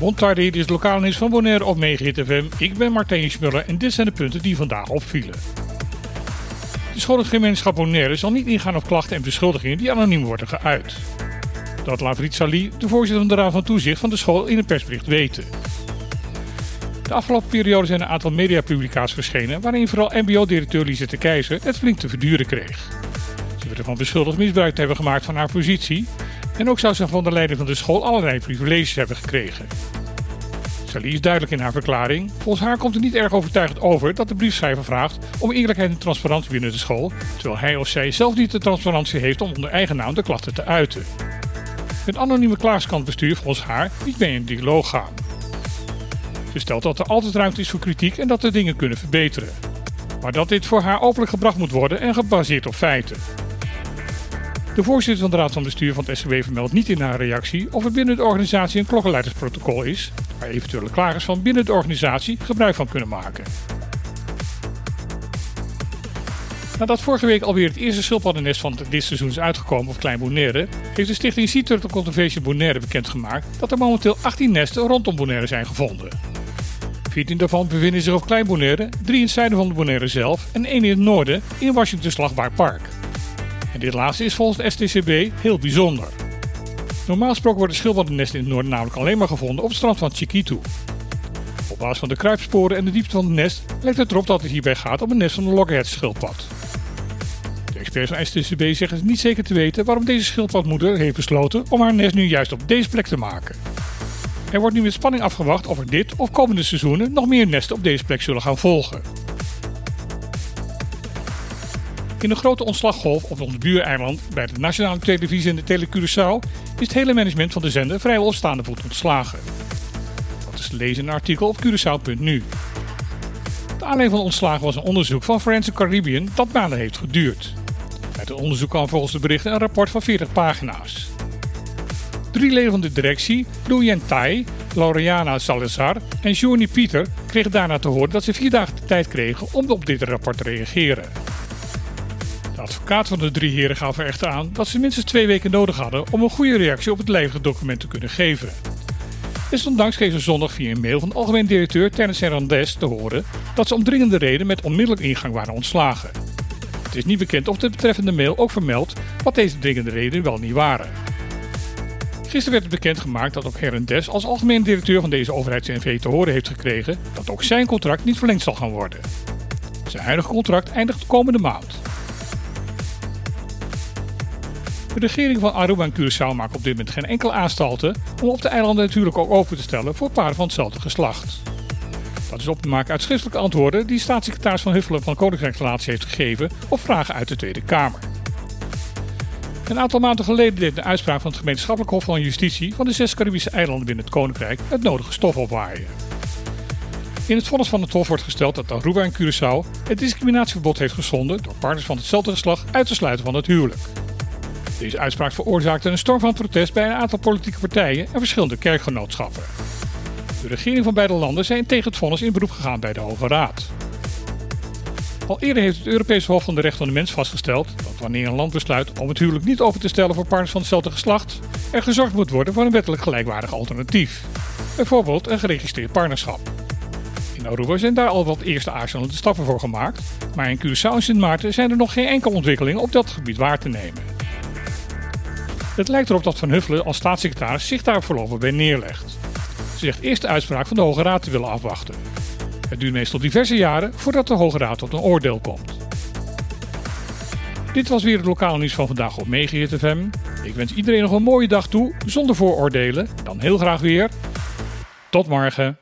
Montardi, dit is lokale nieuws van Bonaire op Megahit FM. Ik ben Martijn Schmuller en dit zijn de punten die vandaag opvielen. De scholengemeenschap Bonaire zal niet ingaan op klachten en beschuldigingen die anoniem worden geuit. Dat laat Rit Sali, de voorzitter van de Raad van Toezicht van de school, in een persbericht weten. De afgelopen periode zijn een aantal mediapublicaties verschenen waarin vooral mbo-directeur Lisette Keizer het flink te verduren kreeg. Ze werd ervan beschuldigd misbruik te hebben gemaakt van haar positie en ook zou ze van de leiding van de school allerlei privileges hebben gekregen. Sally is duidelijk in haar verklaring. Volgens haar komt het niet erg overtuigend over dat de briefschrijver vraagt om eerlijkheid en transparantie binnen de school, terwijl hij of zij zelf niet de transparantie heeft om onder eigen naam de klachten te uiten. Met anonieme klaagskant bestuur volgens haar niet mee in dialoog gaan. Ze stelt dat er altijd ruimte is voor kritiek en dat de dingen kunnen verbeteren. Maar dat dit voor haar openlijk gebracht moet worden en gebaseerd op feiten. De voorzitter van de Raad van Bestuur van het SCW vermeldt niet in haar reactie of er binnen de organisatie een klokkenleidersprotocol is, waar eventuele klagers van binnen de organisatie gebruik van kunnen maken. Nadat vorige week alweer het eerste schildpaddennest van dit seizoen is uitgekomen op Klein Bonaire, heeft de stichting Sea Turtle Conservation Bonaire bekendgemaakt dat er momenteel 18 nesten rondom Bonaire zijn gevonden. 14 daarvan bevinden zich op Klein Bonaire, 3 in het zuiden van de Bonaire zelf en 1 in het noorden in Washington Slagbaar Park. Dit laatste is volgens STCB heel bijzonder. Normaal gesproken worden schildpaddennesten in het noorden namelijk alleen maar gevonden op het strand van Chiquito. Op basis van de kruipsporen en de diepte van het nest lijkt het erop dat het hierbij gaat om een nest van een loggerhead schildpad. De experts van STCB zeggen het niet zeker te weten waarom deze schildpadmoeder heeft besloten om haar nest nu juist op deze plek te maken. Er wordt nu met spanning afgewacht of er dit of komende seizoenen nog meer nesten op deze plek zullen gaan volgen. In de grote ontslaggolf op ons buureiland bij de nationale televisie en de Tele Curaçao is het hele management van de zender vrijwel op staande voet ontslagen. Dat is te lezen in een artikel op Curaçao.nu. De aanleiding van de ontslagen was een onderzoek van Forensic Caribbean dat maanden heeft geduurd. Uit het onderzoek kwam volgens de berichten een rapport van 40 pagina's. Drie leden van de directie, Louis Tai, Laureana Salazar en Johnny Pieter kregen daarna te horen dat ze vier dagen de tijd kregen om op dit rapport te reageren. De advocaat van de drie heren gaf er echter aan dat ze minstens twee weken nodig hadden om een goede reactie op het levende document te kunnen geven. Desondanks kreeg ze zondag via een mail van de algemeen directeur Terence Hernandez te horen dat ze om dringende reden met onmiddellijk ingang waren ontslagen. Het is niet bekend of de betreffende mail ook vermeldt wat deze dringende redenen wel niet waren. Gisteren werd het bekendgemaakt dat ook Hernandez als algemeen directeur van deze overheids-NV te horen heeft gekregen dat ook zijn contract niet verlengd zal gaan worden. Zijn huidige contract eindigt komende maand. De regering van Aruba en Curaçao maakt op dit moment geen enkele aanstalten om op de eilanden natuurlijk ook open te stellen voor paren van hetzelfde geslacht. Dat is op te maken uit schriftelijke antwoorden die staatssecretaris Van Huffelen van Koninkrijksrelatie heeft gegeven op vragen uit de Tweede Kamer. Een aantal maanden geleden deed de uitspraak van het gemeenschappelijk hof van justitie van de zes Caribische eilanden binnen het Koninkrijk het nodige stof opwaaien. In het vonnis van het hof wordt gesteld dat Aruba en Curaçao het discriminatieverbod heeft geschonden door partners van hetzelfde geslacht uit te sluiten van het huwelijk. Deze uitspraak veroorzaakte een storm van protest bij een aantal politieke partijen en verschillende kerkgenootschappen. De regering van beide landen zijn tegen het vonnis in beroep gegaan bij de Hoge Raad. Al eerder heeft het Europese Hof van de Rechten van de Mens vastgesteld dat wanneer een land besluit om het huwelijk niet open te stellen voor partners van hetzelfde geslacht, er gezorgd moet worden voor een wettelijk gelijkwaardig alternatief. Bijvoorbeeld een geregistreerd partnerschap. In Aruba zijn daar al wat eerste aarzelende stappen voor gemaakt, maar in Curaçao en Sint Maarten zijn er nog geen enkele ontwikkelingen op dat gebied waar te nemen. Het lijkt erop dat Van Huffelen als staatssecretaris zich daar voorlopig bij neerlegt. Ze zegt eerst de uitspraak van de Hoge Raad te willen afwachten. Het duurt meestal diverse jaren voordat de Hoge Raad tot een oordeel komt. Dit was weer het lokale nieuws van vandaag op Megahit FM. Ik wens iedereen nog een mooie dag toe, zonder vooroordelen. Dan heel graag weer. Tot morgen.